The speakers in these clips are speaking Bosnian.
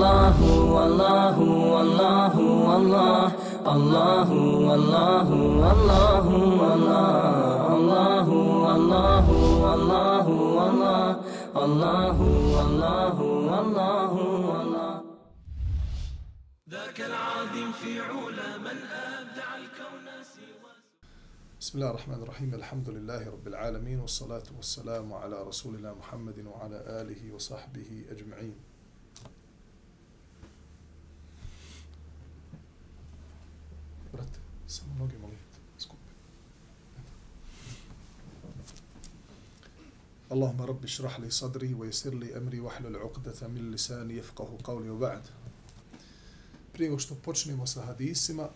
الله والله والله والله الله والله والله والله الله والله والله الله والله والله. والله ذاك العظيم في علا من أبدع الكون بسم الله الرحمن الرحيم الحمد لله رب العالمين والصلاة والسلام على رسولنا محمد وعلى آله وصحبه أجمعين. samo noge molite skupe. Allahumma rabbi šrah li sadri wa jesir li emri wa hlul uqdata min lisani jefqahu qavli u ba'd. Prije nego što počnemo sa hadisima,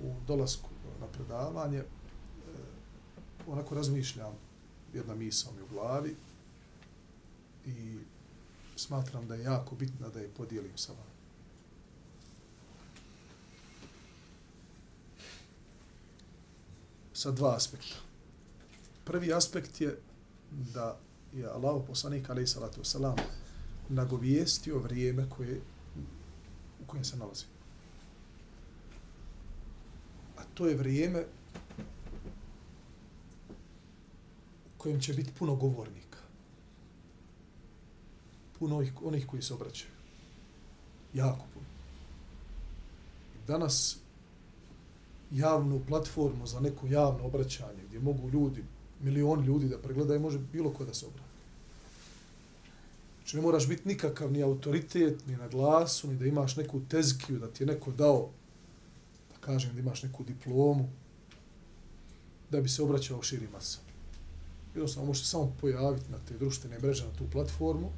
u dolasku na predavanje, e, onako razmišljam jedna misa mi u glavi i smatram da je jako bitna da je podijelim sa vama. Sa dva aspekta. Prvi aspekt je da je Allah poslanik alaih salatu wasalam nagovijestio vrijeme koje u kojem se nalazi. A to je vrijeme u kojem će biti puno govornika. Puno onih, onih koji se obraćaju. Jako puno. I danas javnu platformu za neko javno obraćanje gdje mogu ljudi, milion ljudi da pregledaju, može bilo ko da se obrati. Znači ne moraš biti nikakav ni autoritet, ni na glasu, ni da imaš neku tezkiju, da ti je neko dao, da kažem da imaš neku diplomu, da bi se obraćao širi masa. Jednostavno možeš samo pojaviti na te društvene mreže, na tu platformu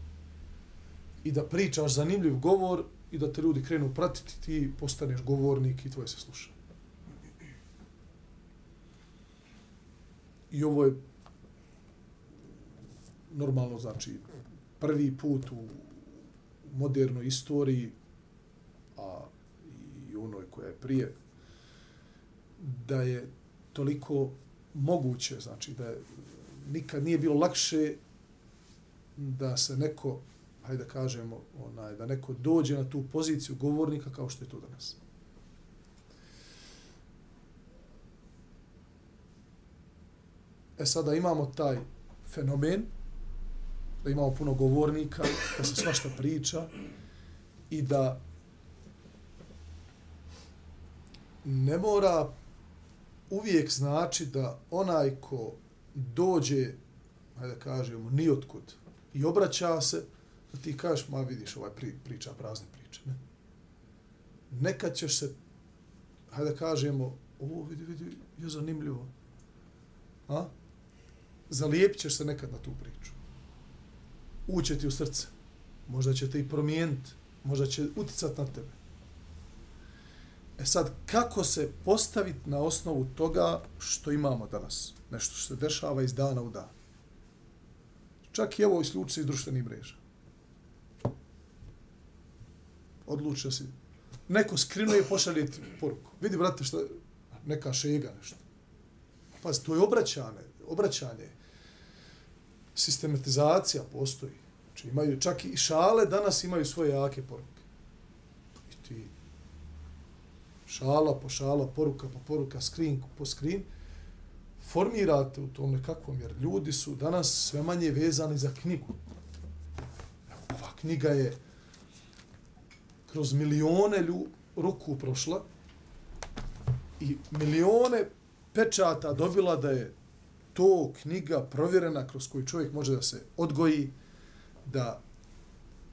i da pričaš zanimljiv govor i da te ljudi krenu pratiti, ti postaneš govornik i tvoje se sluša. I ovo je normalno, znači, prvi put u modernoj istoriji, a i onoj koja je prije, da je toliko moguće, znači da je, nikad nije bilo lakše da se neko, hajde da kažemo, onaj, da neko dođe na tu poziciju govornika kao što je to danas. E sada imamo taj fenomen, da imamo puno govornika, da se svašta priča i da ne mora uvijek znači da onaj ko dođe, hajde da kažemo, nijotkud i obraća se, da ti kažeš, ma vidiš, ovaj pri, priča prazne priče. Ne? Nekad ćeš se, hajde da kažemo, ovo vidi, vidi, je zanimljivo. A? Zalijepit ćeš se nekad na tu priču uće ti u srce. Možda će te i promijeniti. Možda će uticati na tebe. E sad, kako se postaviti na osnovu toga što imamo danas? Nešto što se dešava iz dana u dan. Čak i evo isključi iz društvenih mreža. Odlučio si. Neko skrinuje i pošalje ti poruku. Vidi, brate, što neka šega nešto. Pa to je obraćanje. Obraćanje sistematizacija postoji. Znači imaju čak i šale danas imaju svoje jake poruke. I ti šala po šala, poruka po poruka, screen po screen, formirate u tom nekakvom, jer ljudi su danas sve manje vezani za knjigu. Ova knjiga je kroz milione lju, ruku prošla i milione pečata dobila da je to knjiga provjerena kroz koju čovjek može da se odgoji, da,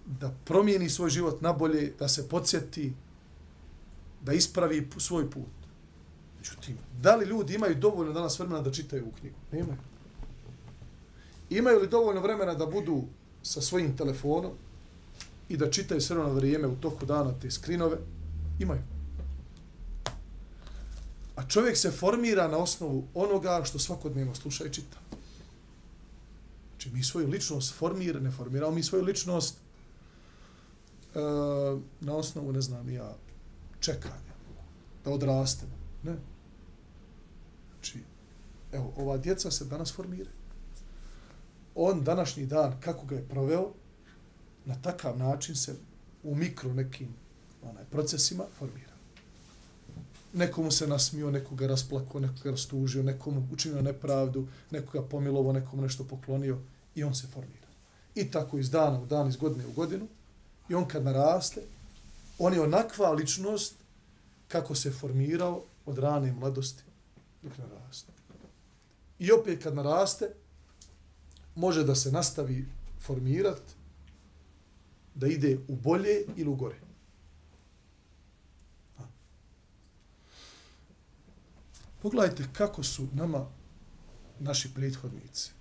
da promijeni svoj život na bolje, da se podsjeti, da ispravi svoj put. Međutim, da li ljudi imaju dovoljno danas vremena da čitaju u knjigu? Nemaju. Imaju li dovoljno vremena da budu sa svojim telefonom i da čitaju sve ono na vrijeme u toku dana te skrinove? Imaju. Čovjek se formira na osnovu onoga što svakodnevno sluša i čita. Znači, mi svoju ličnost formir, ne formiramo mi svoju ličnost uh, na osnovu, ne znam, ja, čekanja, da odrastemo. Ne. Znači, evo, ova djeca se danas formiraju. On današnji dan, kako ga je proveo, na takav način se u mikro nekim onaj, procesima formira. Nekomu se nasmio, nekoga rasplako, nekoga rastužio, nekomu učinio nepravdu, nekoga pomilovo, nekomu nešto poklonio i on se formira. I tako iz dana u dan, iz godine u godinu. I on kad naraste, on je onakva ličnost kako se formirao od rane mladosti dok naraste. I opet kad naraste, može da se nastavi formirat, da ide u bolje ili u gore. Pogledajte kako su nama naši prethodnici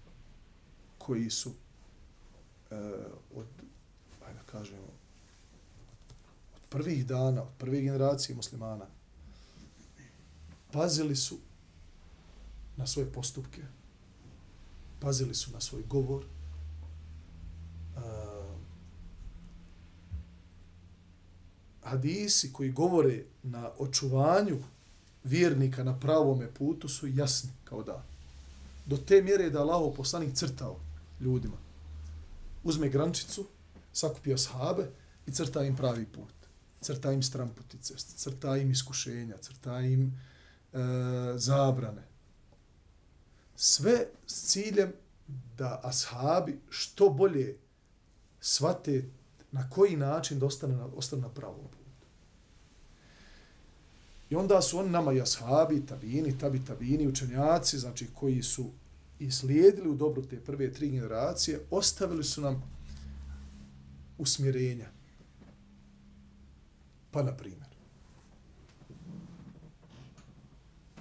koji su e, od, ajde kažemo, od prvih dana, od prve generacije muslimana, pazili su na svoje postupke, pazili su na svoj govor, e, hadisi koji govore na očuvanju vjernika na pravome putu su jasni kao da. Do te mjere da Allah poslanik crtao ljudima. Uzme grančicu, sakupio sahabe i crta im pravi put. Crta im stramputice, crta im iskušenja, crta im e, zabrane. Sve s ciljem da ashabi što bolje svate na koji način da ostane na, ostane na pravom putu. I onda su oni nama i ashabi, tabini, tabi, tabini, učenjaci, znači koji su i slijedili u dobru te prve tri generacije, ostavili su nam usmjerenja. Pa, na primjer,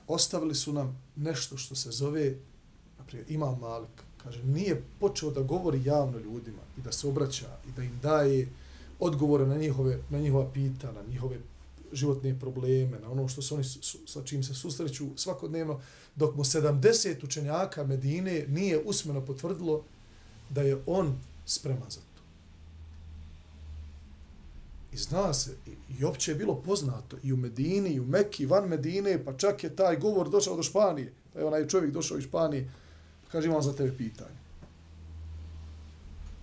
ostavili su nam nešto što se zove, na primjer, Imam Malik, kaže, nije počeo da govori javno ljudima i da se obraća i da im daje odgovore na njihove, na njihova pita, na njihove životne probleme, na ono što se oni sa čim se susreću svakodnevno, dok mu 70 učenjaka Medine nije usmeno potvrdilo da je on spreman za to. I zna se, i, i opće je bilo poznato, i u Medini, i u Mekki, van Medine, pa čak je taj govor došao do Španije, pa je onaj čovjek došao iz Španije, kaže imam za tebe pitanje.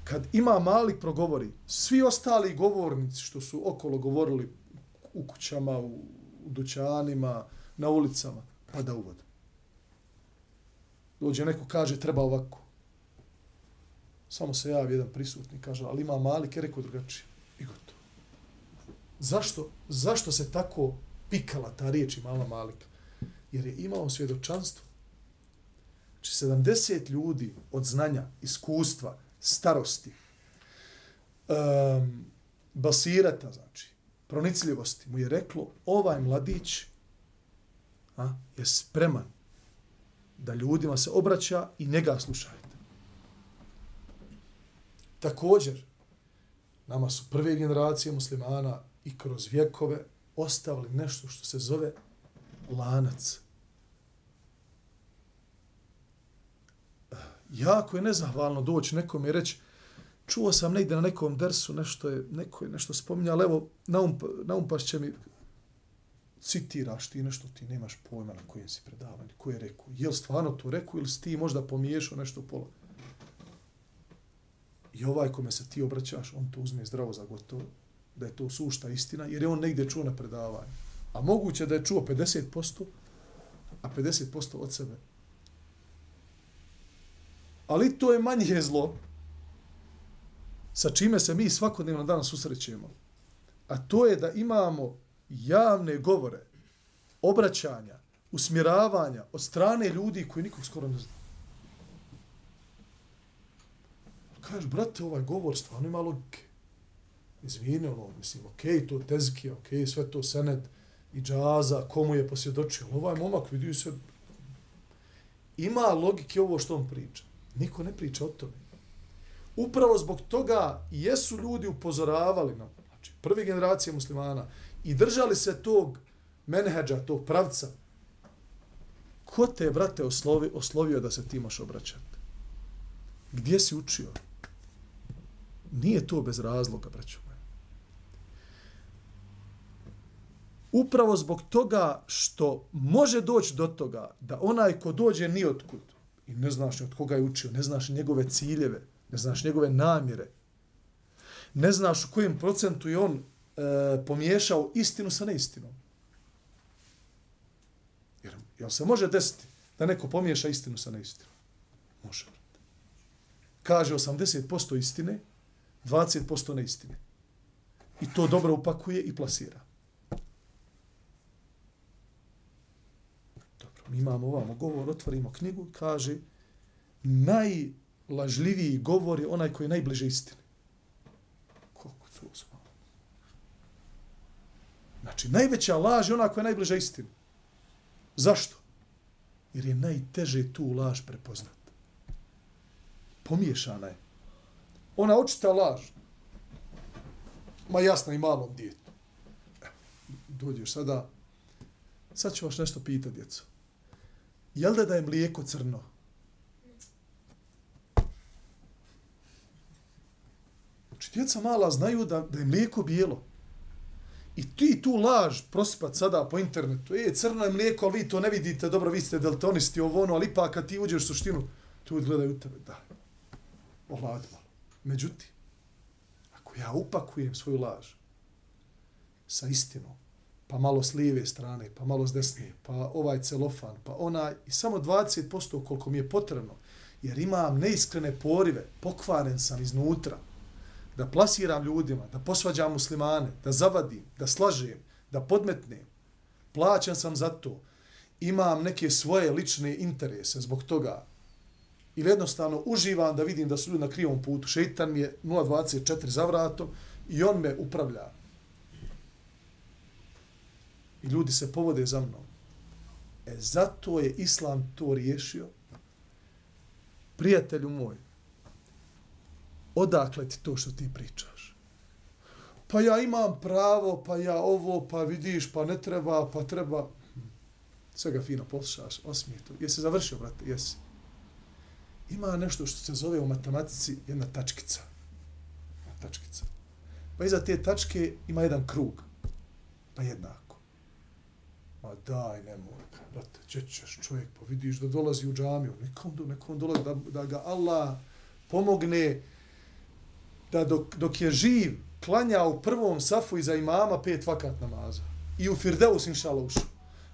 Kad ima mali progovori, svi ostali govornici što su okolo govorili u kućama, u, u dućanima, na ulicama, pa da uvod. Dođe neko kaže treba ovako. Samo se javi jedan prisutni, kaže, ali ima malik, je rekao drugačije. I gotovo. Zašto? Zašto se tako pikala ta riječ imala malika? Jer je imao svjedočanstvo. Znači, 70 ljudi od znanja, iskustva, starosti, um, basirata, znači, pronicljivosti, mu je reklo, ovaj mladić a, je spreman da ljudima se obraća i njega slušajte. Također, nama su prve generacije muslimana i kroz vjekove ostavili nešto što se zove lanac. Jako je nezahvalno doći nekom i reći čuo sam negdje na nekom dersu nešto je, neko je nešto spominja, ali evo, naum, naumpaš će mi, citiraš ti nešto, ti nemaš pojma na kojem si predavanju, ko je rekao. Je li stvarno to rekao ili si ti možda pomiješao nešto pola? I ovaj kome se ti obraćaš, on to uzme zdravo za gotovo, da je to sušta istina, jer je on negdje čuo na predavanju. A moguće da je čuo 50%, a 50% od sebe. Ali to je manje zlo, sa čime se mi svakodnevno danas susrećemo. A to je da imamo javne govore, obraćanja, usmjeravanja od strane ljudi koji nikog skoro ne zna. Kažeš, brate, ovaj govor stvarno ima logike. Izvini, ono, mislim, okej, okay, to tezkija, okej, okay, sve to sened i džaza, komu je posvjedočio. Ovaj momak vidi se, ima logike ovo što on priča. Niko ne priča o tome. Upravo zbog toga jesu ljudi upozoravali nam, znači prve generacije muslimana, i držali se tog menheđa, tog pravca. Ko te, brate, oslovi, oslovio da se ti imaš obraćati? Gdje si učio? Nije to bez razloga, braćo moje. Upravo zbog toga što može doći do toga da onaj ko dođe ni otkud i ne znaš ni od koga je učio, ne znaš njegove ciljeve, ne znaš njegove namjere. Ne znaš u kojem procentu je on e, pomiješao istinu sa neistinom. Jer, jel se može desiti da neko pomiješa istinu sa neistinom? Može. Kaže 80% istine, 20% neistine. I to dobro upakuje i plasira. Dobro, mi imamo ovamo govor, otvorimo knjigu, kaže naj govor je onaj koji je najbliže istini. Koliko to zvao? Znači, najveća laž je ona koja je najbliža istini. Zašto? Jer je najteže tu laž prepoznat. Pomiješana je. Ona očita laž. Ma jasno i malom djetu. Dođeš sada, sad ću vas nešto pitati, djeco. Jel da da je mlijeko crno? Znači, djeca mala znaju da, da je mlijeko bijelo. I ti tu laž prosipat sada po internetu. E, crno je mlijeko, ali vi to ne vidite, dobro, vi ste deltonisti, ovo ono, ali ipak kad ti uđeš u suštinu, tu gledaju u tebe, da. Ohladi malo. Međutim, ako ja upakujem svoju laž sa istinom, pa malo s lijeve strane, pa malo s desne, pa ovaj celofan, pa onaj, i samo 20% koliko mi je potrebno, jer imam neiskrene porive, pokvaren sam iznutra, da plasiram ljudima, da posvađam muslimane, da zavadim, da slažem, da podmetnem, plaćan sam za to, imam neke svoje lične interese zbog toga, ili jednostavno uživam da vidim da su ljudi na krivom putu, šeitan mi je 0.24 za vratom i on me upravlja. I ljudi se povode za mnom. E zato je Islam to riješio. Prijatelju moj, odakle ti to što ti pričaš? Pa ja imam pravo, pa ja ovo, pa vidiš, pa ne treba, pa treba. Sve ga fino poslušaš, osmije to. Jesi završio, brate? Jesi ima nešto što se zove u matematici jedna tačkica. Jedna tačkica. Pa iza te tačke ima jedan krug. Pa jednako. Ma daj, nemoj, brate, če ćeš čovjek, pa vidiš da dolazi u džamiju, nekom, do, nekom dolazi, da, da ga Allah pomogne da dok, dok je živ, klanja u prvom safu iza imama pet vakat namaza. I u Firdeus, inšala, ušao.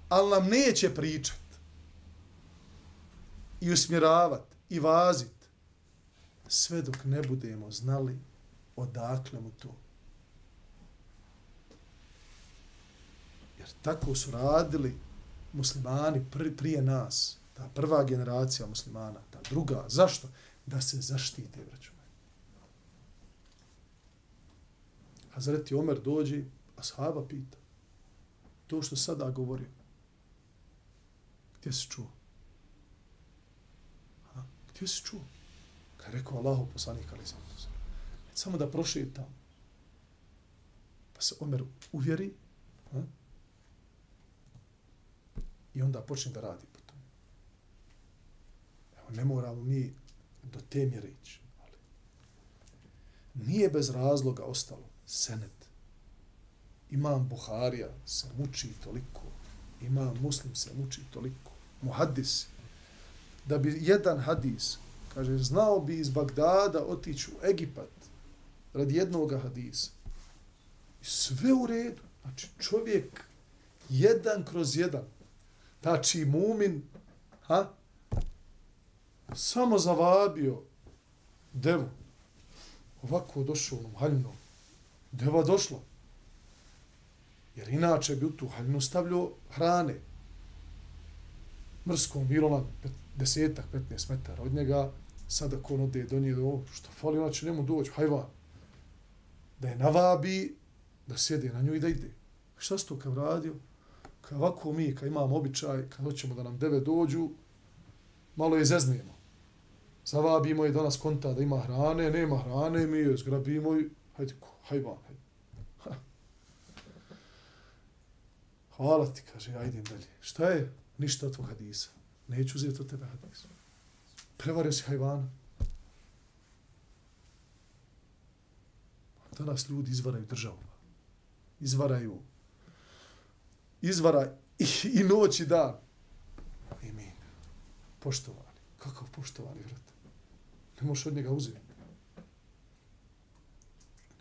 Ali nam neće pričat i usmjeravat i vazit sve dok ne budemo znali odakle mu to. Jer tako su radili muslimani prije nas, ta prva generacija muslimana, ta druga. Zašto? Da se zaštite, braću. Hazreti Omer dođe, a sahaba pita, to što sada govorim, gdje se čuo? Gdje si čuo? Kad je rekao Allahu poslanik, ali sam to Samo da prošetam. Pa se Omer uvjeri. Ha? I onda počne da radi po tome. Evo, ne moramo mi do te mjere ići. Ali nije bez razloga ostalo senet. Imam Buharija se muči toliko. Imam Muslim se muči toliko. Muhaddis da bi jedan hadis, kaže, znao bi iz Bagdada otići u Egipat radi jednog hadisa. I sve u redu. Znači, čovjek jedan kroz jedan. Znači, mumin, ha? Samo zavabio devu. Ovako došao onom haljnom. Deva došlo. Jer inače bi u tu haljinu stavljao hrane. Mrskom, bilo na desetak, 15 metara od njega, sada ko ode do nje, do, što fali, ona će njemu doći, hajvan, da je navabi, da sjede na nju i da ide. Šta se to kao radio? Kao ovako mi, kad imamo običaj, kad hoćemo da nam deve dođu, malo je zeznemo. Zavabimo je danas konta da ima hrane, nema hrane, mi je zgrabimo i hajde, hajvan, hajde. Hvala ti, kaže, ajde dalje. Šta je? Ništa od tvoj hadisa. Neću uzeti od tebe hadis. Prevario si hajvana. Danas ljudi izvaraju državu. Izvaraju. Izvara i, i noć i dan. I mi. Poštovani. Kakav poštovani, vrat? Ne možeš od njega uzeti.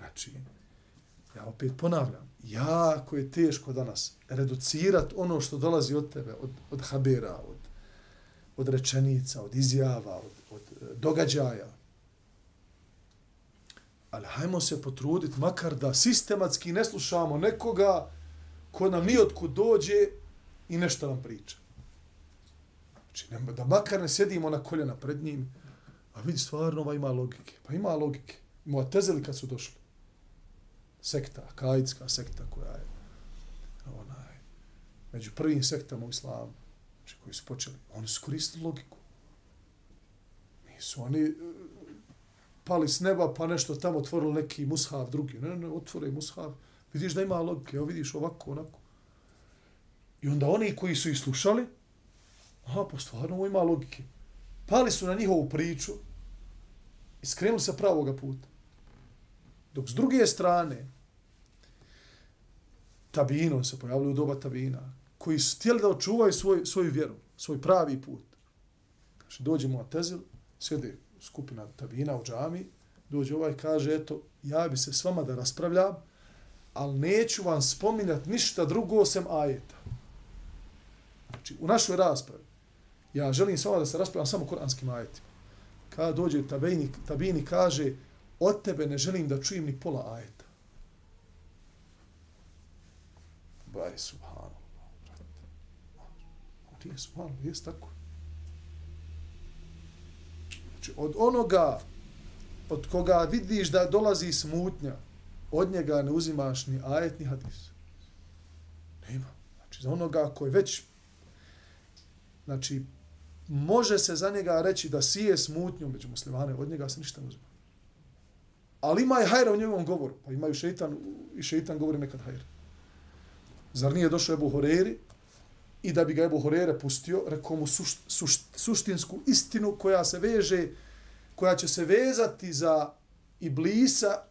Znači, ja opet ponavljam, jako je teško danas reducirat ono što dolazi od tebe, od, od habera, od, od rečenica, od izjava, od, od e, događaja. Ali hajmo se potruditi, makar da sistematski ne slušamo nekoga ko nam nijotkud dođe i nešto nam priča. Znači, da makar ne sjedimo na koljena pred njim, a vidi, stvarno ova ima logike. Pa ima logike. Moja tezeli kad su došli. Sekta, kaidska sekta koja je onaj, među prvim sektama u islamu, znači koji su počeli, oni su koristili logiku. Nisu oni e, pali s neba pa nešto tamo otvorili neki mushaf drugi. Ne, ne, otvore mushaf. Vidiš da ima logike, evo vidiš ovako, onako. I onda oni koji su ih slušali, aha, pa stvarno ovo ima logike. Pali su na njihovu priču i skrenuli sa pravoga puta. Dok s druge strane, tabinom se pojavili u doba tabina, koji su htjeli da očuvaju svoj, svoju vjeru, svoj pravi put. Znači, kaže, dođemo na tezil, sjede skupina tabina u džami, dođe ovaj kaže, eto, ja bi se s vama da raspravljam, ali neću vam spominjati ništa drugo osim ajeta. Znači, u našoj raspravi, ja želim s vama da se raspravljam samo kuranskim ajetima. Kada dođe tabini, tabini kaže, od tebe ne želim da čujem ni pola ajeta. Baj, subhanallah. Ti je subhanallah, jes tako. Znači, od onoga od koga vidiš da dolazi smutnja, od njega ne uzimaš ni ajet, ni hadis. Nema. Znači, za onoga koji već, znači, može se za njega reći da sije smutnju među muslimane, od njega se ništa ne uzima. Ali ima i hajra u njegovom govoru. Pa imaju šeitan, i šeitan govori nekad hajra. Zar nije došao Ebu Horeiri i da bi ga Ebu Horeire pustio, rekao mu sušt, sušt, suštinsku istinu koja se veže, koja će se vezati za Iblisa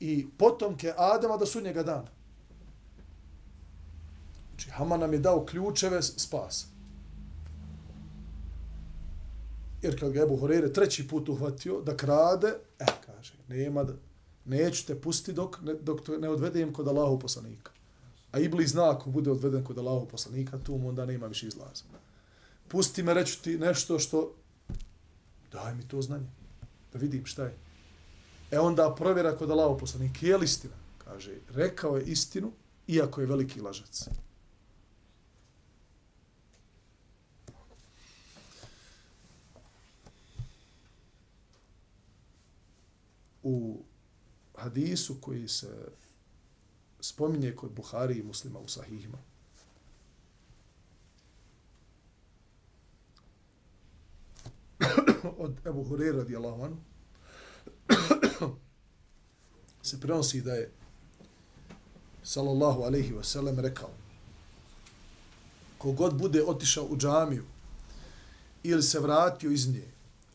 i potomke Adama do sudnjega dana. Znači, Haman nam je dao ključeve spasa. Jer kad ga Ebu Horere treći put uhvatio da krade, e, kaže, nema da, neću te pusti dok, ne, dok ne odvedem kod Allahu poslanika. A Iblis zna ako bude odveden kod Allahu poslanika, tu mu onda nema više izlaza. Pusti me, reću ti nešto što, daj mi to znanje, da vidim šta je. E onda provjera kod Allahu poslanika, je li istina? Kaže, rekao je istinu, iako je veliki lažac. U hadisu koji se spominje kod Buhari i muslima u sahihima. Od Ebu Hurera radijallahu anhu se prenosi da je sallallahu alaihi wa sallam rekao kogod bude otišao u džamiju ili se vratio iz nje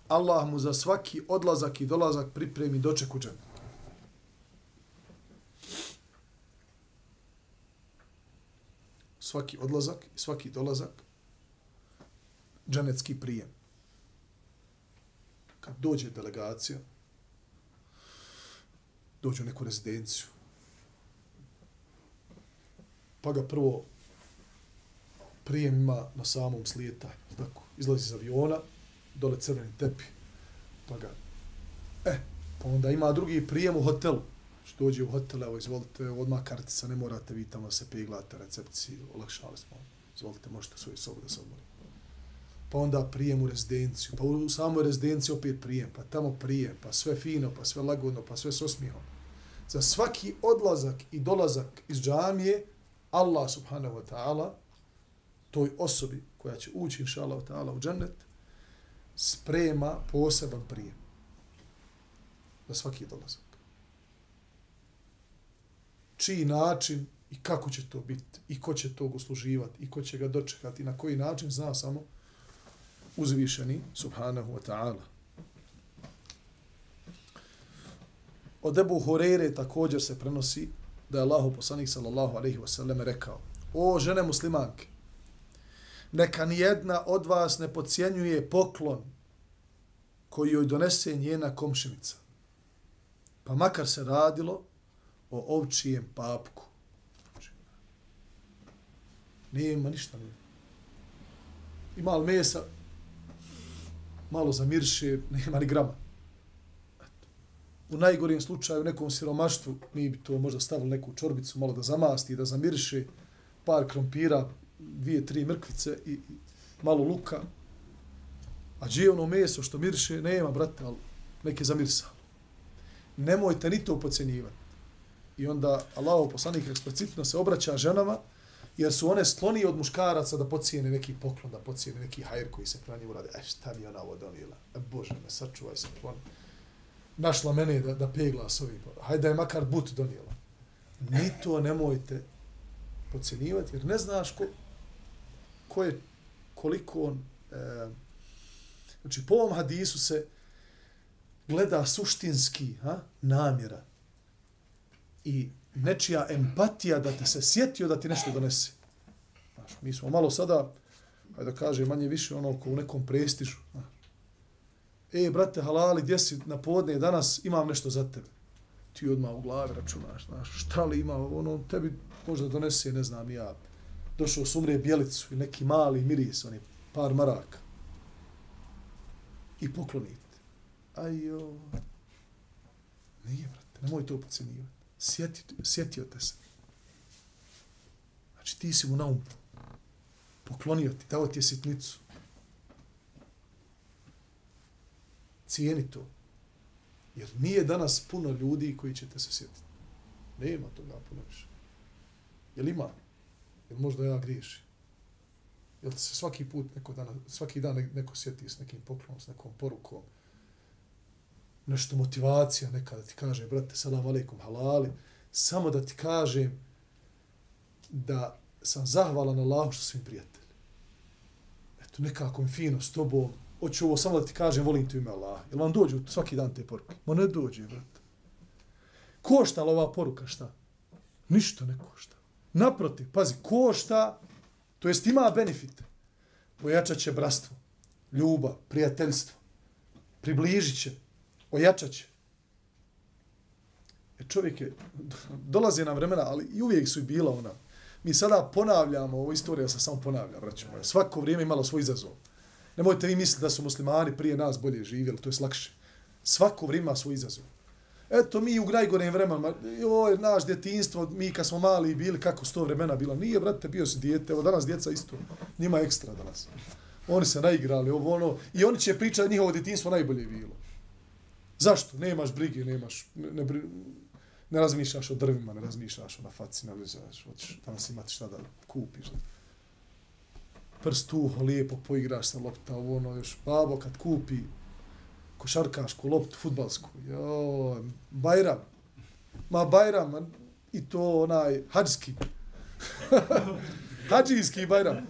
Allah mu za svaki odlazak i dolazak pripremi doček u džennet. Svaki odlazak i svaki dolazak dženecki prijem. Kad dođe delegacija, dođe u neku rezidenciju, pa ga prvo prijem ima na samom slijeta, tako, izlazi iz aviona, dole crveni tepi, pa ga, e, pa onda ima drugi prijem u hotelu, što dođe u hotel, evo, izvolite, odmah kartica, ne morate vi tamo se peglate, recepciji, olakšali smo, izvolite, možete svoju sobu da se odmori. Pa onda prijem u rezidenciju, pa u samoj rezidenciji opet prijem, pa tamo prijem, pa sve fino, pa sve lagodno, pa sve s osmihom. Za svaki odlazak i dolazak iz džamije, Allah subhanahu wa ta'ala, toj osobi koja će ući, inša Allah ta'ala, u džennet, sprema poseban prijem za svaki dolazak. Čiji način i kako će to biti i ko će to usluživati i ko će ga dočekati i na koji način zna samo uzvišeni subhanahu wa ta'ala. Od Ebu Horeire također se prenosi da je Allahu poslanik sallallahu alaihi wa sallam rekao O žene muslimanke, neka nijedna od vas ne pocijenjuje poklon koji joj donese njena komšinica. Pa makar se radilo o ovčijem papku. Znači, ima ništa. Nije. Ima li mesa, malo zamirše, nema ni grama. Eto. U najgorijem slučaju, u nekom siromaštvu, mi bi to možda stavili neku čorbicu, malo da zamasti, da zamirše, par krompira, dvije, tri mrkvice i, i malo luka. A gdje ono meso što mirše, nema, brate, ali neke zamirsalo. Nemojte ni to pocenjivati. I onda Allah poslanik eksplicitno se obraća ženama, jer su one skloni od muškaraca da pocijene neki poklon, da pocijene neki hajr koji se prema njih urade. E, šta mi ona ovo donijela? E, Bože, me sačuvaj se. On našla mene da, da pegla s ovim. Hajde da je makar but donijela. Ni to nemojte pocijenivati, jer ne znaš ko, ko je, koliko on... E, znači, po ovom hadisu se gleda suštinski ha, namjera i nečija empatija da te se sjetio da ti nešto donese. Znaš, mi smo malo sada, ajde da kaže, manje više ono ko u nekom prestižu. Znaš. E, brate, halali, gdje si na podne danas, imam nešto za tebe. Ti odmah u glavi računaš, znaš, šta li ima, ono, tebi možda donese, ne znam, ja, došao sumre bjelicu i neki mali miris, oni par maraka. I poklonite. Ajo. Nije, brate, nemoj to pocijenivati. Sjeti, sjetio te se. Znači, ti si mu na um. Poklonio ti, dao ti je sitnicu. Cijeni to. Jer nije danas puno ljudi koji će te se sjetiti. Nema toga puno više. Jel ima? Jer možda ja griješim? Jel se svaki put, neko dana, svaki dan neko sjeti s nekim poklonom, s nekom porukom, nešto motivacija neka da ti kaže, brate, salam alaikum, halali, samo da ti kažem da sam zahvalan Allahu što svim prijatelj. Eto, nekako mi fino s tobom, hoću ovo samo da ti kažem, volim te ime Allah. Jel vam dođu svaki dan te poruke? Ma ne dođe, brate. Košta li ova poruka šta? Ništa ne košta. Naprotiv, pazi, košta, to jest ima benefit. Pojačat će brastvo, ljubav, prijateljstvo, približit će, ojačat će. E čovjek je, dolaze nam vremena, ali i uvijek su i bila ona. Mi sada ponavljamo, ovo istorija se samo ponavlja, braću moje. Svako vrijeme imalo svoj izazov. Nemojte vi misliti da su muslimani prije nas bolje živjeli, to je slakše. Svako vrijeme ima svoj izazov. Eto, mi u najgorem vremena, joj, naš djetinstvo, mi kad smo mali bili, kako sto vremena bila. Nije, brate, bio si dijete, evo danas djeca isto, njima ekstra danas. Oni se naigrali, ovo ono, i oni će pričati njihovo djetinstvo najbolje bilo. Zašto? Nemaš brige, nemaš, ne, ne, ne razmišljaš o drvima, ne razmišljaš o na faci, ne razmišljaš, hoćeš danas imati šta da kupiš. Da. Prst uho, lijepo poigraš sa lopta, ovo ono još, babo kad kupi košarkašku loptu, futbalsku, jo, Bajram, ma Bajram, i to onaj hađski, hađijski Bajram.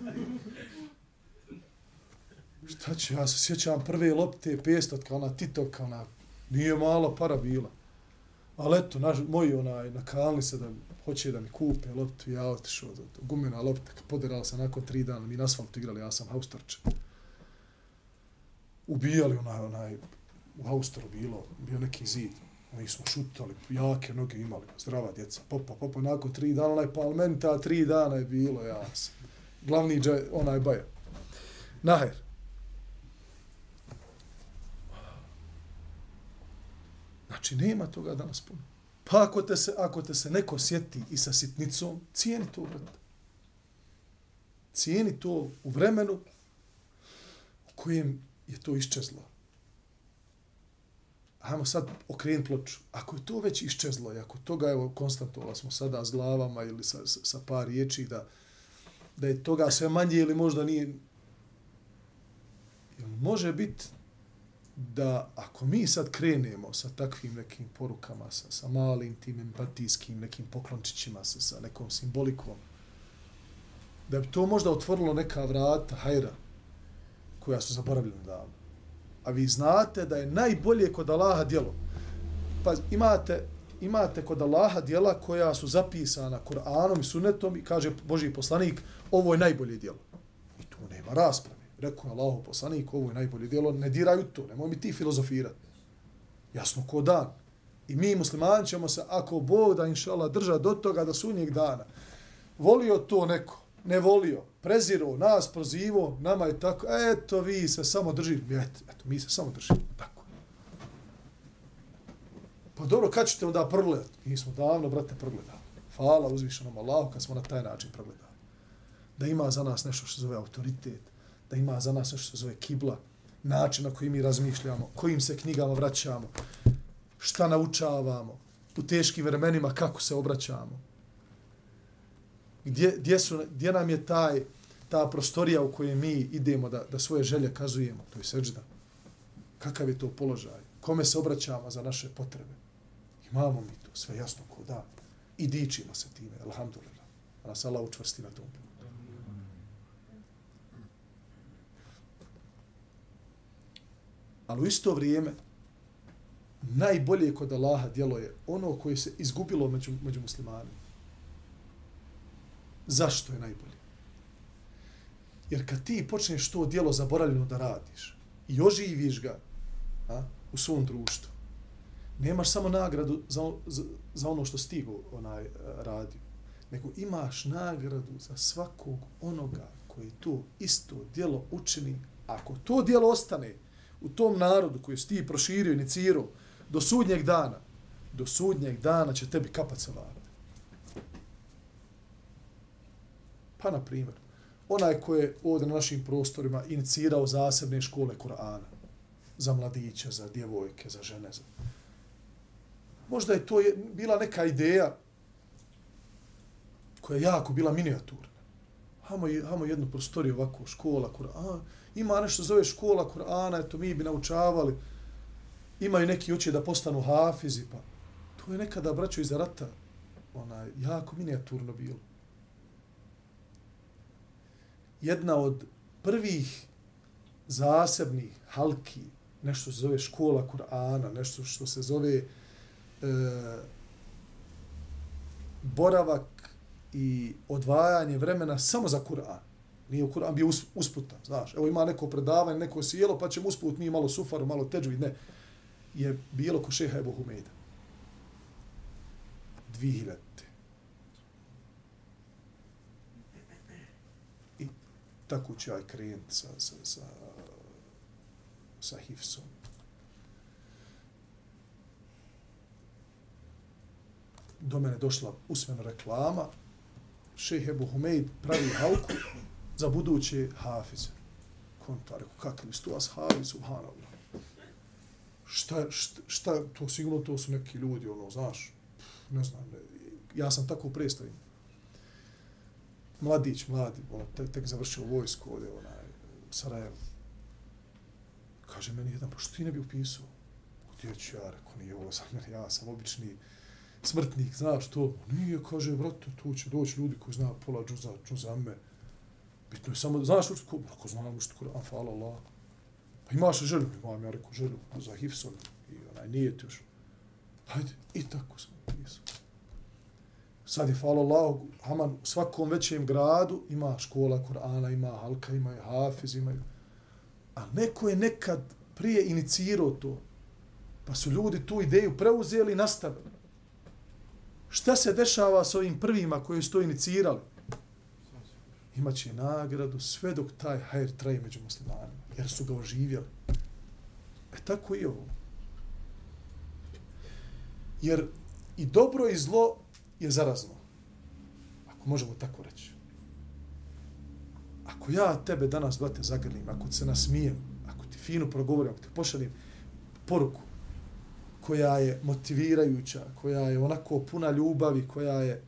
Šta će, ja se sjećam prve lopte, 500, ona titoka, ona Nije malo para bila. Ali eto, naš, moji onaj, nakalni se da hoće da mi kupe loptu, ja otišao do, do gumena lopta, poderala se nakon tri dana, mi na asfaltu igrali, ja sam haustarče. Ubijali onaj, onaj, u haustoru bilo, bio neki zid, mi smo šutali, jake noge imali, zdrava djeca, popa, popa, nakon tri dana, onaj palmenta, tri dana je bilo, ja sam. Glavni džaj, onaj baja. Naher. Znači, nema toga danas puno. Pa ako te se, ako te se neko sjeti i sa sitnicom, cijeni to, brate. Cijeni to u vremenu u kojem je to iščezlo ajmo sad okrenuti ploču. Ako je to već iščezlo i ako toga, evo, konstantovali smo sada s glavama ili sa, sa, sa par riječi da, da je toga sve manje ili možda nije... Može biti da ako mi sad krenemo sa takvim nekim porukama, sa, sa malim tim empatijskim nekim poklončićima, sa, sa nekom simbolikom, da bi to možda otvorilo neka vrata hajra koja su zaboravljena davno. A vi znate da je najbolje kod Allaha djelo. Pa imate, imate kod Allaha djela koja su zapisana Kur'anom i sunnetom i kaže Boži poslanik, ovo je najbolje djelo. I tu nema rasprave rekao je Allahov poslanik, ovo je najbolje djelo, ne diraju to, nemoj mi ti filozofirati. Jasno ko dan. I mi muslimani ćemo se, ako Bog da inšala drža do toga da sunnjeg dana, volio to neko, ne volio, preziro, nas prozivo, nama je tako, eto vi se samo držite, eto, eto mi se samo držimo, tako. Pa dobro, kad ćete onda progledati? Mi smo davno, brate, progledali. Hvala uzvišenom Allahu kad smo na taj način progledali. Da ima za nas nešto što se zove autoritet, da ima za nas nešto što se zove kibla, način na koji mi razmišljamo, kojim se knjigama vraćamo, šta naučavamo, u teškim vremenima kako se obraćamo. Gdje, gdje, su, gdje nam je taj, ta prostorija u kojoj mi idemo da, da svoje želje kazujemo, to je seđda. Kakav je to položaj? Kome se obraćamo za naše potrebe? Imamo mi to sve jasno ko da. I dičimo se time, alhamdulillah. A nas Allah učvrsti na tom putu. Ali u isto vrijeme, najbolje kod Allaha djelo je ono koje se izgubilo među, među muslimanima. Zašto je najbolje? Jer kad ti počneš to djelo zaboravljeno da radiš i oživiš ga a, u svom društvu, nemaš samo nagradu za, za, za ono što stigo onaj e, radio, nego imaš nagradu za svakog onoga koji to isto djelo učini. Ako to djelo ostane u tom narodu koji si ti proširio, inicirao, do sudnjeg dana, do sudnjeg dana će tebi kapat sa Pa, na primjer, onaj ko je ovdje na našim prostorima inicirao zasebne škole Kur'ana, za mladiće, za djevojke, za žene, za... Možda je to je bila neka ideja koja je jako bila minijaturna. Hamo, hamo jednu prostoriju ovako, škola Kur'ana, ima nešto zove škola Kur'ana, eto mi bi naučavali, imaju neki uče da postanu hafizi, pa to je nekada braćo iz rata, onaj, jako minijaturno bilo. Jedna od prvih zasebnih halki, nešto se zove škola Kur'ana, nešto što se zove e, boravak i odvajanje vremena samo za Kur'an. Nije u Kur'an bio usputan, znaš. Evo ima neko predavanje, neko sjelo, pa ćemo usput mi malo sufaru, malo teđvid, ne je bilo ko šeha Ebu Humejda. 2000. Tako će aj krenuti sa, sa, sa, sa Hifsom. Do mene došla usmena reklama. šejh Ebu Humejd pravi hauku za buduće hafize. Konta, rekao, kakvi su tu ashabi, subhanallah šta, šta, šta, to sigurno to su neki ljudi, ono, znaš, ne znam, ne, ja sam tako predstavim. Mladić, mladi, ono, tek, tek završio vojsku ovdje, onaj, u Sarajevu. Kaže meni jedan, pa što ti ne bi upisao? Gdje ću ja, rekao, nije ovo za mene, ja sam obični smrtnik, znaš to? Nije, kaže, brate, tu će doći ljudi koji zna pola džuza, džuza me. Bitno je samo, znaš učit Kur'an? Ako znam učit Kur'an, hvala Allah. Pa imaš želju? Imam ja rekao želju za Hifson i onaj nije još. Hajde, i tako sam upisao. Sad je, hvala Allah, Haman u svakom većem gradu ima škola Kur'ana, ima halka, ima hafiz, imaju. A neko je nekad prije inicirao to, pa su ljudi tu ideju preuzeli i nastavili. Šta se dešava s ovim prvima koji su to inicirali? Imaće nagradu sve dok taj hajr traje među muslimanima jer su ga oživjeli. E tako i ovo. Jer i dobro i zlo je zarazno. Ako možemo tako reći. Ako ja tebe danas, brate, zagrlim, ako se nasmijem, ako ti fino progovorim, ako ti pošalim poruku koja je motivirajuća, koja je onako puna ljubavi, koja je,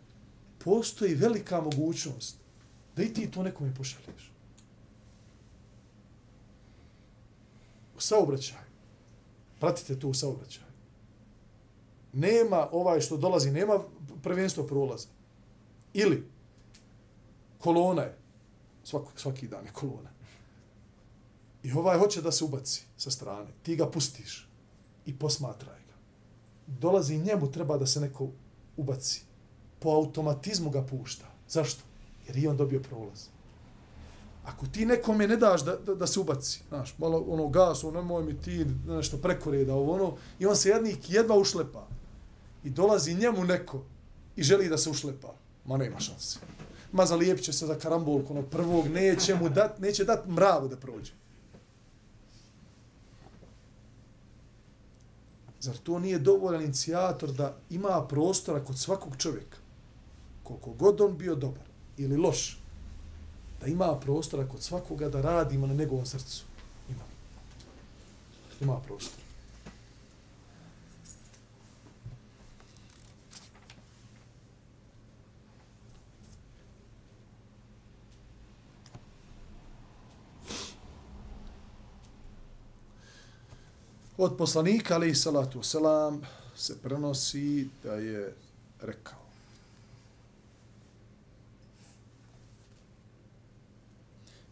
postoji velika mogućnost da i ti to nekome pošalješ. saobraćaj. Pratite tu saobraćaj. Nema ovaj što dolazi, nema prvenstvo prolaza. Ili kolona je, svaki, svaki dan je kolona. I ovaj hoće da se ubaci sa strane. Ti ga pustiš i posmatraj ga. Dolazi njemu, treba da se neko ubaci. Po automatizmu ga pušta. Zašto? Jer i on dobio prolaz. Ako ti nekome ne daš da, da, da se ubaci, znaš, malo ono gas, ono nemoj mi ti nešto prekoreda, ovo ono, i on se jednik jedva ušlepa i dolazi njemu neko i želi da se ušlepa, ma nema šanse. Ma zalijepit će se za karambolku, onog prvog, neće mu dat, neće dat mravu da prođe. Zar to nije dovoljan inicijator da ima prostora kod svakog čovjeka, koliko god on bio dobar ili loš, da ima prostora kod svakoga da radimo na njegovom srcu? Ima. Ima prostora. Od poslanika, ali i salatu selam, se prenosi da je rekao.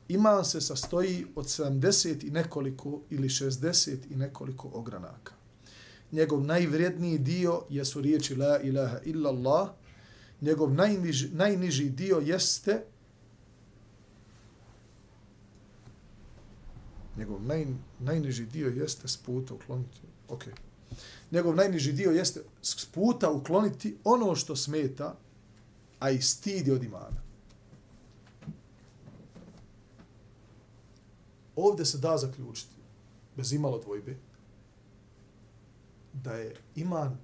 Iman se sastoji od 70 i nekoliko ili 60 i nekoliko ogranaka. Njegov najvredniji dio jesu riječi la ilaha illa Allah. Njegov najniži, najniži dio jeste njegov naj, najniži dio jeste s puta ukloniti. Ok. Njegov najniži dio jeste s puta ukloniti ono što smeta, a i stidi od imana. Ovdje se da zaključiti, bez imalo dvojbe, da je iman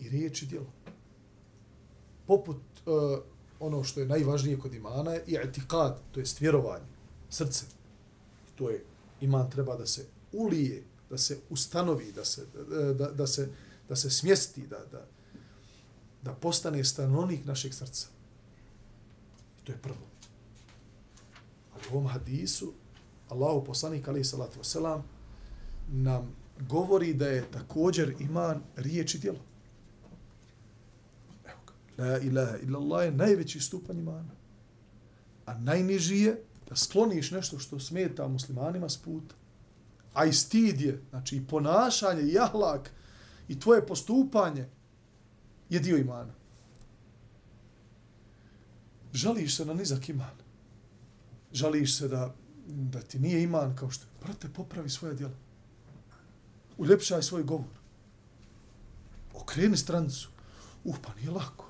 i riječ i djelo. Poput uh, ono što je najvažnije kod imana je i etikad, to je vjerovanje, srce. To je iman treba da se ulije, da se ustanovi, da se, da, da se, da se smjesti, da, da, da postane stanovnik našeg srca. I to je prvo. Ali u ovom hadisu, Allahu poslanik, alaih salatu wasalam, nam govori da je također iman riječ i djelo. Evo ga. La ilaha illallah je najveći stupanj imana. A najniži je da skloniš nešto što smeta muslimanima s puta, a i stid je, znači i ponašanje, i ahlak, i tvoje postupanje je dio imana. Žališ se na nizak iman. Žališ se da, da ti nije iman kao što je. Brate, popravi svoje djela. Uljepšaj svoj govor. Okreni strancu. Uh, pa nije lako.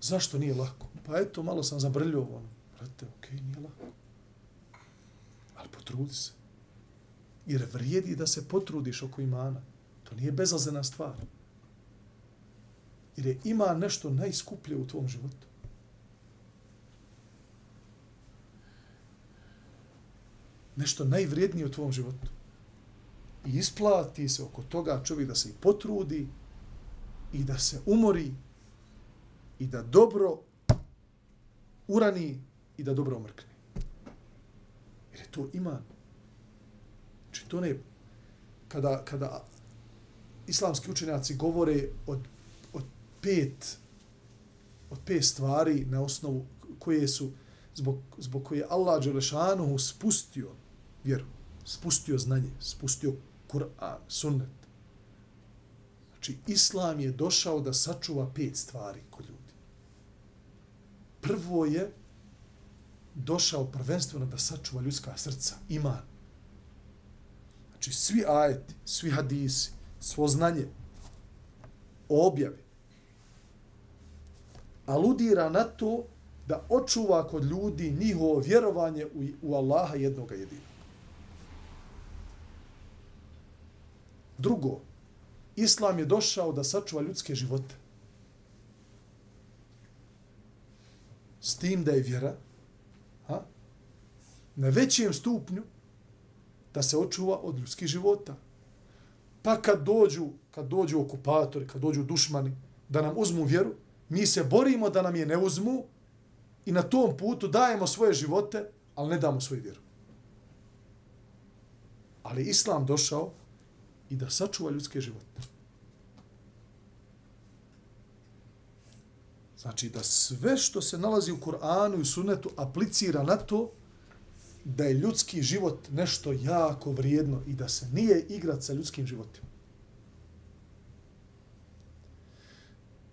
Zašto nije lako? Pa eto, malo sam zabrljio ono brate, okej, okay, nije lako. Ali potrudi se. Jer vrijedi da se potrudiš oko imana. To nije bezazena stvar. Jer je ima nešto najskuplje u tvom životu. Nešto najvrijednije u tvom životu. I isplati se oko toga čovjek da se i potrudi i da se umori i da dobro urani i da dobro omrkne. Jer je to iman. Znači to ne, kada, kada islamski učenjaci govore od, od pet od pet stvari na osnovu koje su zbog, zbog koje Allah Đelešanu spustio vjeru, spustio znanje, spustio Kur'an, sunnet. Znači, Islam je došao da sačuva pet stvari kod ljudi. Prvo je došao prvenstveno da sačuva ljudska srca, iman. Znači, svi ajeti, svi hadisi, svo znanje, objave, aludira na to da očuva kod ljudi njihovo vjerovanje u, u Allaha jednoga jedinog. Drugo, Islam je došao da sačuva ljudske živote. S tim da je vjera na većem stupnju da se očuva od ljudskih života. Pa kad dođu, kad dođu okupatori, kad dođu dušmani da nam uzmu vjeru, mi se borimo da nam je ne uzmu i na tom putu dajemo svoje živote, ali ne damo svoju vjeru. Ali Islam došao i da sačuva ljudske živote. Znači da sve što se nalazi u Kur'anu i Sunnetu aplicira na to da je ljudski život nešto jako vrijedno i da se nije igrat sa ljudskim životima.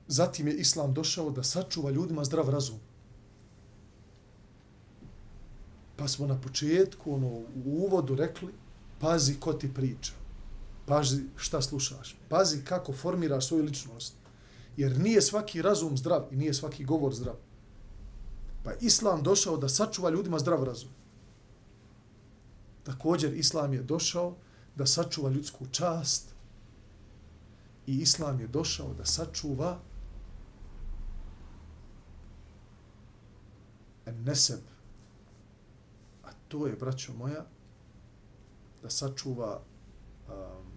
Zatim je Islam došao da sačuva ljudima zdrav razum. Pa smo na početku, ono, u uvodu rekli, pazi ko ti priča. Pazi šta slušaš. Pazi kako formiraš svoju ličnost. Jer nije svaki razum zdrav i nije svaki govor zdrav. Pa Islam došao da sačuva ljudima zdrav razum. Također Islam je došao da sačuva ljudsku čast i Islam je došao da sačuva neseb. A to je, braćo moja, da sačuva um,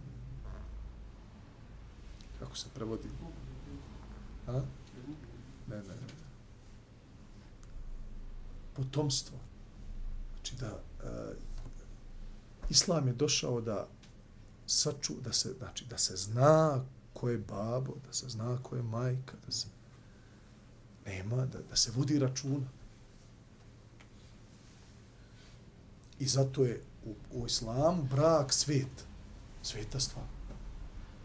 kako se prevodi? A? Ne, ne, ne. Potomstvo. Znači da uh, Islam je došao da saču, da se, znači, da se zna ko je babo, da se zna ko je majka, da se nema, da, da se vodi računa. I zato je u, u islamu brak svet, sveta stvar.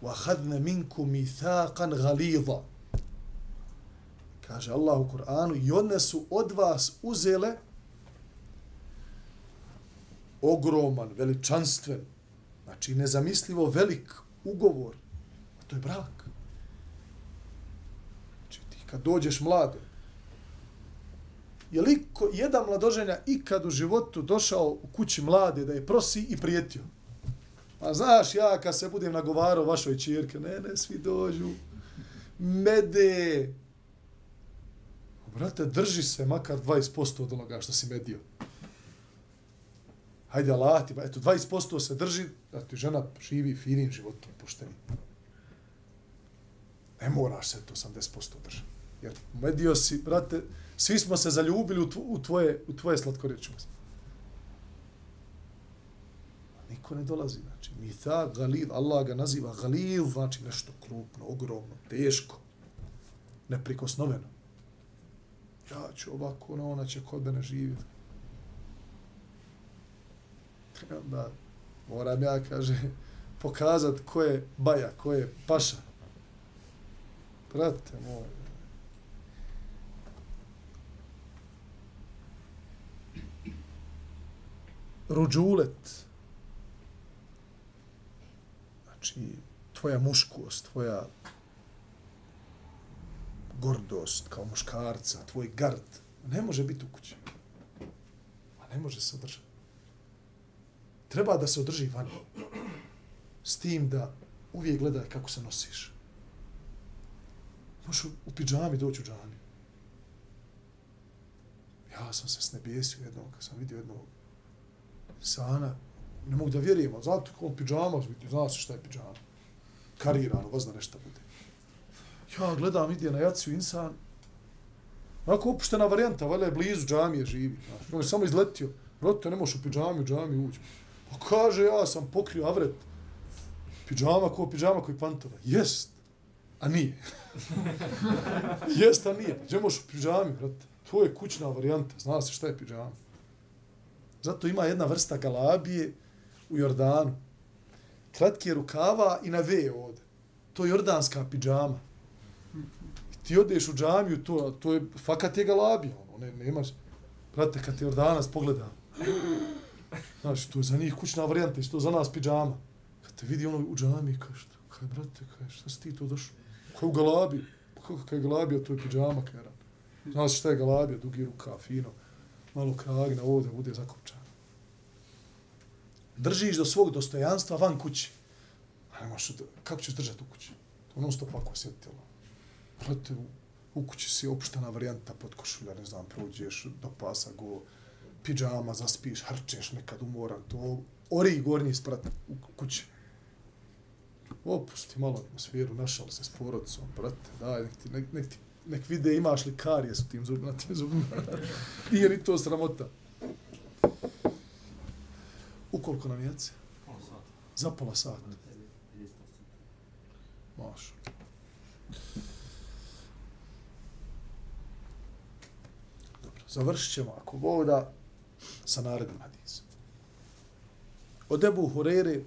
وَحَدْنَ مِنْكُمْ مِثَاقًا غَلِيظًا Kaže Allah u Kur'anu, i one su od vas uzele ogroman, veličanstven, znači nezamislivo velik ugovor, a to je brak. Znači ti kad dođeš mlado, je li ko, jedan mladoženja ikad u životu došao u kući mlade da je prosi i prijetio? Pa znaš, ja kad se budem nagovarao vašoj čirke, ne, ne, svi dođu, mede. Brate, drži se makar 20% od onoga što si medio hajde Allah ti, pa eto, 20% se drži, da ti žena živi finim životom, pušteni. Ne moraš se to 80% držati. Jer medio si, brate, svi smo se zaljubili u, u tvoje, u tvoje slatkorečnosti. Niko ne dolazi, znači, mi ta galid, Allah ga naziva galid, znači nešto krupno, ogromno, teško, neprikosnoveno. Ja ću ovako, ona, ona će kod mene živjeti onda moram ja, kaže, pokazat ko je baja, ko je paša. Pratite, moj. Ruđulet. Znači, tvoja muškost, tvoja gordost kao muškarca, tvoj gard, ne može biti u kući. A ne može se održati treba da se održi vani. S tim da uvijek gledaj kako se nosiš. Možeš u pidžami doći u džami. Ja sam se snebijesio jednog, kad sam vidio jednog sana, ne mogu da vjerujem, ali zato kako on pidžama, zna se šta je pidžama. Karirano, zna nešto bude. Ja gledam, ide na jaciju insan, Onako opuštena varijanta, valjda je blizu džamije živi. On je samo izletio. roto, ne možeš u pidžami, u džami ući. Pa kaže, ja sam pokrio avret. Pidžama ko pidžama koji pantova. Jest. A nije. Jest, a nije. Gdje možeš u pidžami, brate? To je kućna varijanta. Zna se šta je pidžama. Zato ima jedna vrsta galabije u Jordanu. Kratke rukava i na ve ovde. To je jordanska pidžama. I ti odeš u džamiju, to, to je fakat je galabija. Ono, ne, nemaš. Brate, kad te Jordanac pogleda, Znaš, to je za njih kućna varijanta, isto za nas pijama. Kad te vidi ono u džami, kaže, šta, kaj brate, kaj, šta si ti to došao? Kaj u galabi? Kako kaj galabija, to je pijama, kaj rad. Znaš šta je galabija, dugi ruka, fino, malo kragna, ovdje bude zakopčana. Držiš do svog dostojanstva van kući. A nemaš, kako ćeš držati u kući? To non stop ovako osjetilo. Brate, u, u kući si opštana varijanta pod košulja, ne znam, prođeš do pasa, go, pijama, zaspiš, hrčeš nekad umoran, to ori gornji sprat u kući. Opusti malo atmosferu, našao se s porodicom, brate, daj, nek, ti, nek, nek, ti, nek vide imaš li karije su tim zubima, tim zubima. Nije ni to sramota. Ukoliko nam jece? Za pola sata. Maš. Dobro, završit ćemo ako voda sa narednim hadisom. Od Ebu Hurere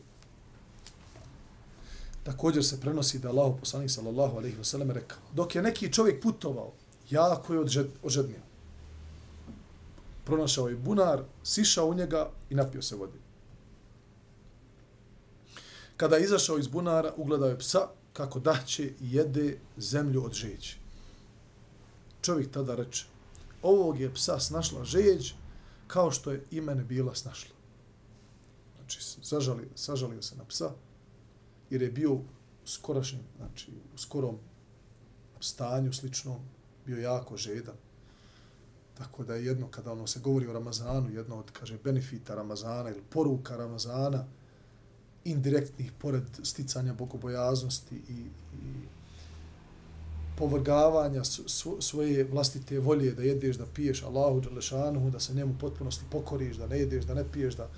također se prenosi da Allah poslanik sallallahu alaihi wasallam rekao, dok je neki čovjek putovao, jako je odžed, ožednio. Pronašao je bunar, sišao u njega i napio se vode. Kada je izašao iz bunara, ugledao je psa kako daće i jede zemlju od žeđi. Čovjek tada reče, ovog je psa snašla žeđ kao što je i mene bila snašla. Znači, sažalio, sažalio se na psa, jer je bio u skorašnjem, znači u skorom stanju sličnom, bio jako žedan. Tako da je jedno, kada ono se govori o Ramazanu, jedno od, kaže, benefita Ramazana ili poruka Ramazana, indirektnih, pored sticanja bogobojaznosti i, i povrgavanja svoje vlastite volje da jedeš, da piješ Allahu Đalešanuhu, da se njemu potpunosti pokoriš, da ne jedeš, da ne piješ, da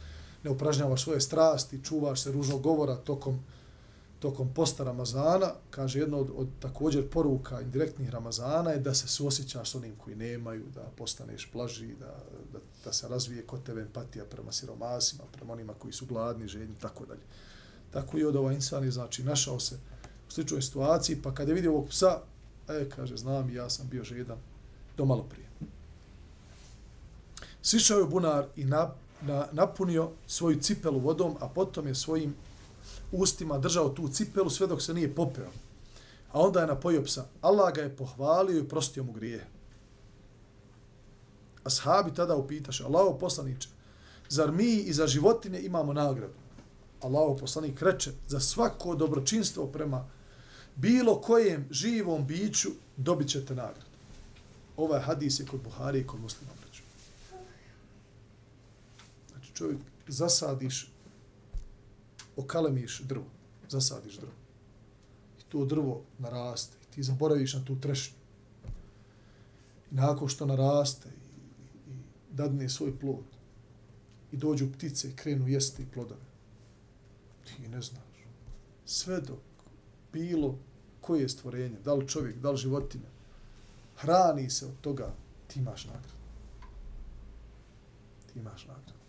ne upražnjavaš svoje strasti, čuvaš se ružnog govora tokom tokom posta Ramazana, kaže jedno od, od također poruka indirektnih Ramazana je da se suosjećaš s onim koji nemaju, da postaneš blaži, da, da, da se razvije kod tebe empatija prema siromasima, prema onima koji su gladni, željni, tako dalje. Tako i od ova insani, znači, našao se u sličnoj situaciji, pa kada je vidio ovog psa, e, kaže, znam, ja sam bio žedan do malo prije. Sišao je bunar i na, na, napunio svoju cipelu vodom, a potom je svojim ustima držao tu cipelu sve dok se nije popeo. A onda je napojio psa. Allah ga je pohvalio i prostio mu grije. Ashabi tada upitaše, Allaho poslaniče, zar mi i za životinje imamo nagradu? Allaho poslanik reče, za svako dobročinstvo prema bilo kojem živom biću dobit ćete nagradu. Ovaj hadis je kod Buhari i kod muslima. Znači čovjek zasadiš okalemiš drvo, zasadiš drvo. I to drvo naraste i ti zaboraviš na tu trešnju. I nakon što naraste i, i dadne svoj plod i dođu ptice i krenu jesti plodove, ti ne znaš. Sve dok bilo koje je stvorenje, da li čovjek, da li životinja, hrani se od toga, ti imaš nagradu. Ti imaš nagradu.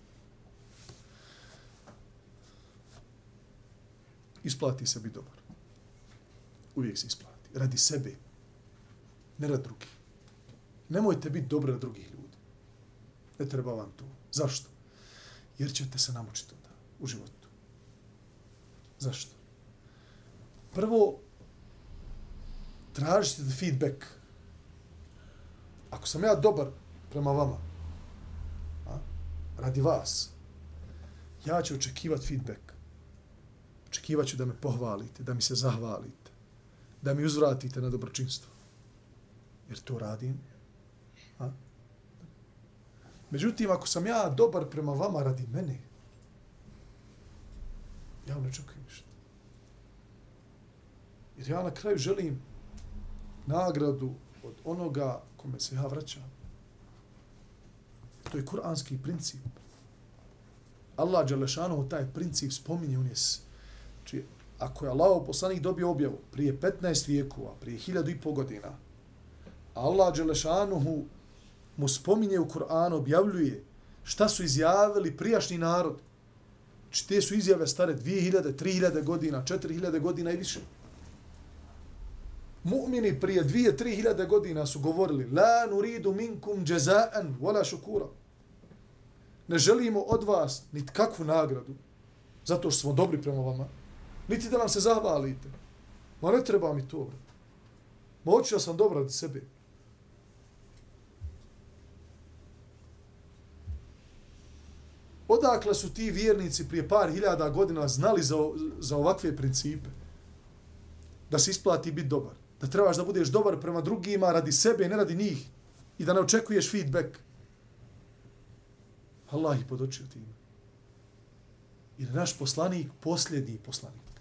isplati se biti dobar. Uvijek se isplati. Radi sebe. Ne radi drugi. Nemojte biti dobri na drugih ljudi. Ne treba vam to. Zašto? Jer ćete se namučiti onda u životu. Zašto? Prvo, tražite feedback. Ako sam ja dobar prema vama, a, radi vas, ja ću očekivati feedback očekivat ću da me pohvalite, da mi se zahvalite, da mi uzvratite na dobročinstvo. Jer to radim. A? Međutim, ako sam ja dobar prema vama radi mene, ja ne očekujem ništa. Jer ja na kraju želim nagradu od onoga kome se ja vraćam. To je kuranski princip. Allah Đalešanohu taj princip spominje, on je Znači, ako je Allah poslanik dobio objavu prije 15 vijekova, prije 1000 i pol godina, Allah Đelešanuhu mu spominje u Kur'anu, objavljuje šta su izjavili prijašnji narod. Znači, te su izjave stare 2000, 3000 godina, 4000 godina i više. Mu'mini prije 2 3000 godina su govorili La nuridu minkum jazaan wala shukura. Ne želimo od vas nit kakvu nagradu, zato što smo dobri prema vama, niti da nam se zahvalite. Ma ne treba mi to. Ma ja sam dobro radi sebe. Odakle su ti vjernici prije par hiljada godina znali za, za ovakve principe? Da se isplati biti dobar. Da trebaš da budeš dobar prema drugima radi sebe ne radi njih. I da ne očekuješ feedback. Allah ih podočio tim. I naš poslanik posljednji poslanik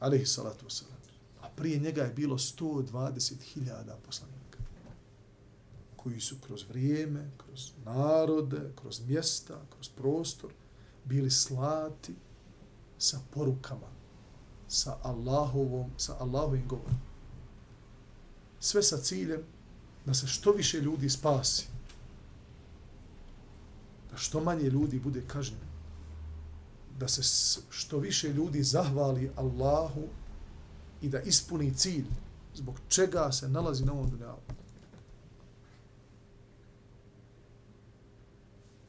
Alehi salatu wasalam. A prije njega je bilo 120.000 poslanika koji su kroz vrijeme, kroz narode, kroz mjesta, kroz prostor bili slati sa porukama, sa Allahovom, sa Allahovim govorom. Sve sa ciljem da se što više ljudi spasi. Da što manje ljudi bude kažnjeno da se što više ljudi zahvali Allahu i da ispuni cilj zbog čega se nalazi na ovom dunjavu.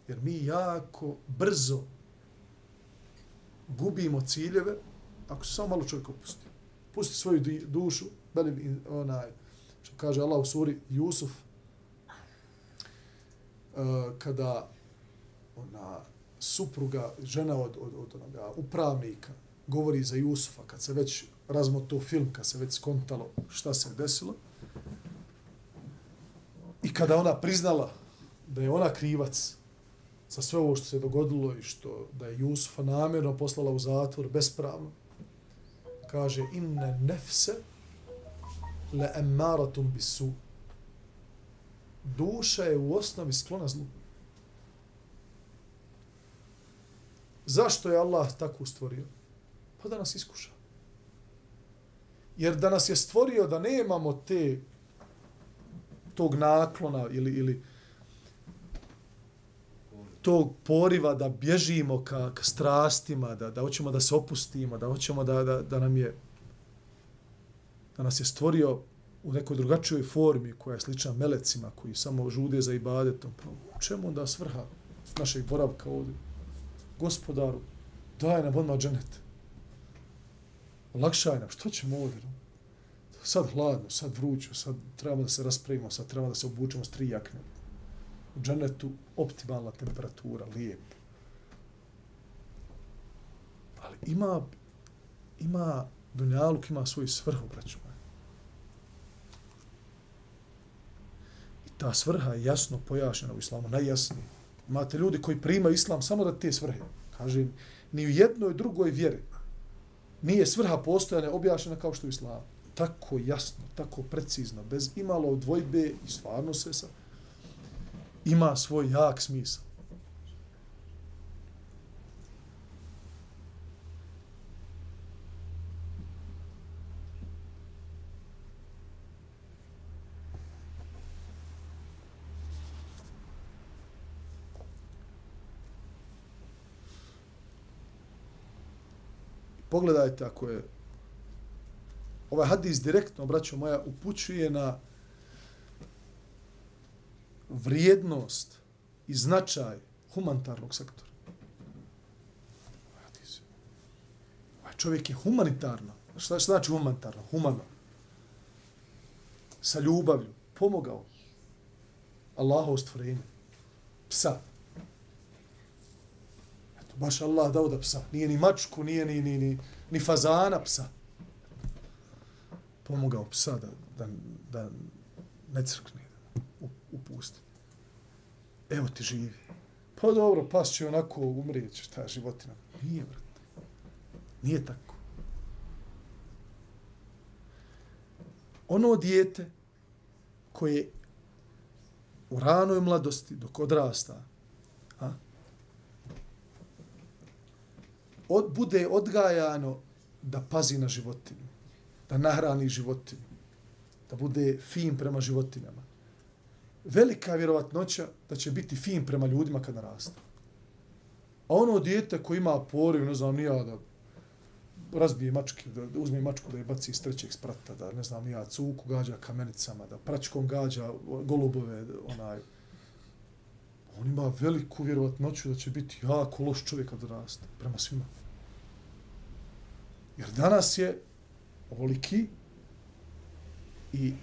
Jer mi jako brzo gubimo ciljeve ako se samo malo čovjek opusti. Pusti svoju dušu, belim onaj, što kaže Allah u suri Jusuf, uh, kada ona supruga, žena od, od, od onoga upravnika, govori za Jusufa, kad se već razmoto film, kad se već skontalo šta se desilo, i kada ona priznala da je ona krivac za sve ovo što se dogodilo i što da je Jusufa namjerno poslala u zatvor bespravno, kaže inne nefse le emmaratum bisu. Duša je u osnovi sklona zlu. Zašto je Allah tako stvorio? Pa da nas iskuša. Jer da nas je stvorio da nemamo te tog naklona ili, ili tog poriva da bježimo ka, ka strastima, da, da hoćemo da se opustimo, da hoćemo da, da, da nam je da nas je stvorio u nekoj drugačijoj formi koja je slična melecima koji samo žude za ibadetom. Pa u čemu onda svrha našeg boravka ovdje? Gospodaru, daj nam odmah dženet. Lakšaj nam, što ćemo ovdje? Sad hladno, sad vrućo, sad trebamo da se raspravimo, sad trebamo da se obučemo s tri jakne u dženetu optimalna temperatura, lijep. Ali ima, ima, Dunjaluk ima svoju svrhu, braću moje. I ta svrha je jasno pojašnjena u islamu, najjasnije. Imate ljudi koji primaju islam samo da te svrhe. Kaže, ni u jednoj drugoj vjeri nije svrha postojanja objašnjena kao što je u islamu. Tako jasno, tako precizno, bez imalo dvojbe i stvarno sve sa ima svoj jak smisao. Pogledajte ako je ovaj hadis direktno, braćo moja, upućuje na vrijednost i značaj humanitarnog sektora. Ovaj čovjek je humanitarno. Šta, šta znači humanitarno? Humano. Sa ljubavlju. Pomogao. Allaho stvorenje. Psa. Eto, baš Allah dao da psa. Nije ni mačku, nije ni, ni, ni, ni fazana psa. Pomogao psa da, da, da ne crkne upusti. Evo ti živi. Pa dobro, pas će onako umrijeći, ta životina. Nije, brate. Nije tako. Ono dijete koje u ranoj mladosti, dok odrasta, a, od, bude odgajano da pazi na životinu, da nahrani životinu, da bude fin prema životinjama, velika vjerovatnoća da će biti fin prema ljudima kad naraste. A ono dijete koji ima poriv, ne znam, nija da razbije mačke, da uzme mačku da je baci iz trećeg sprata, da ne znam, nija cuku gađa kamenicama, da pračkom gađa golubove, onaj, on ima veliku vjerovatnoću da će biti jako loš čovjek kad raste prema svima. Jer danas je ovoliki i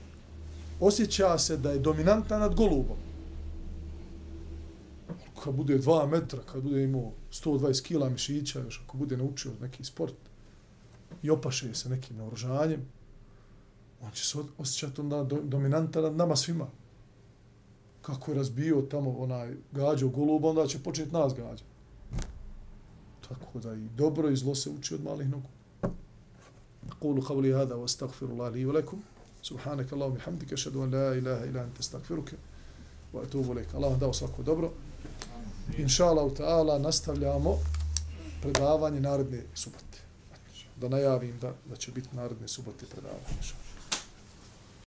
osjeća se da je dominantan nad golubom. Kad bude dva metra, kad bude imao 120 kila mišića, još ako bude naučio neki sport i opaše se nekim naoružanjem, on će se osjećati onda dominantan nad nama svima. Kako je razbio tamo onaj gađa u goluba, onda će početi nas gađa. Tako da i dobro i zlo se uči od malih nogu. قولوا قولي هذا واستغفر الله لي ولكم Subhanak Allahum i hamdike, šedu an la ilaha illa anta astaghfiruka wa etubu lek. Allah dao svako dobro. Inša Allah, ta'ala, nastavljamo predavanje naredne subote. Da najavim da, da će biti naredne subote predavanje.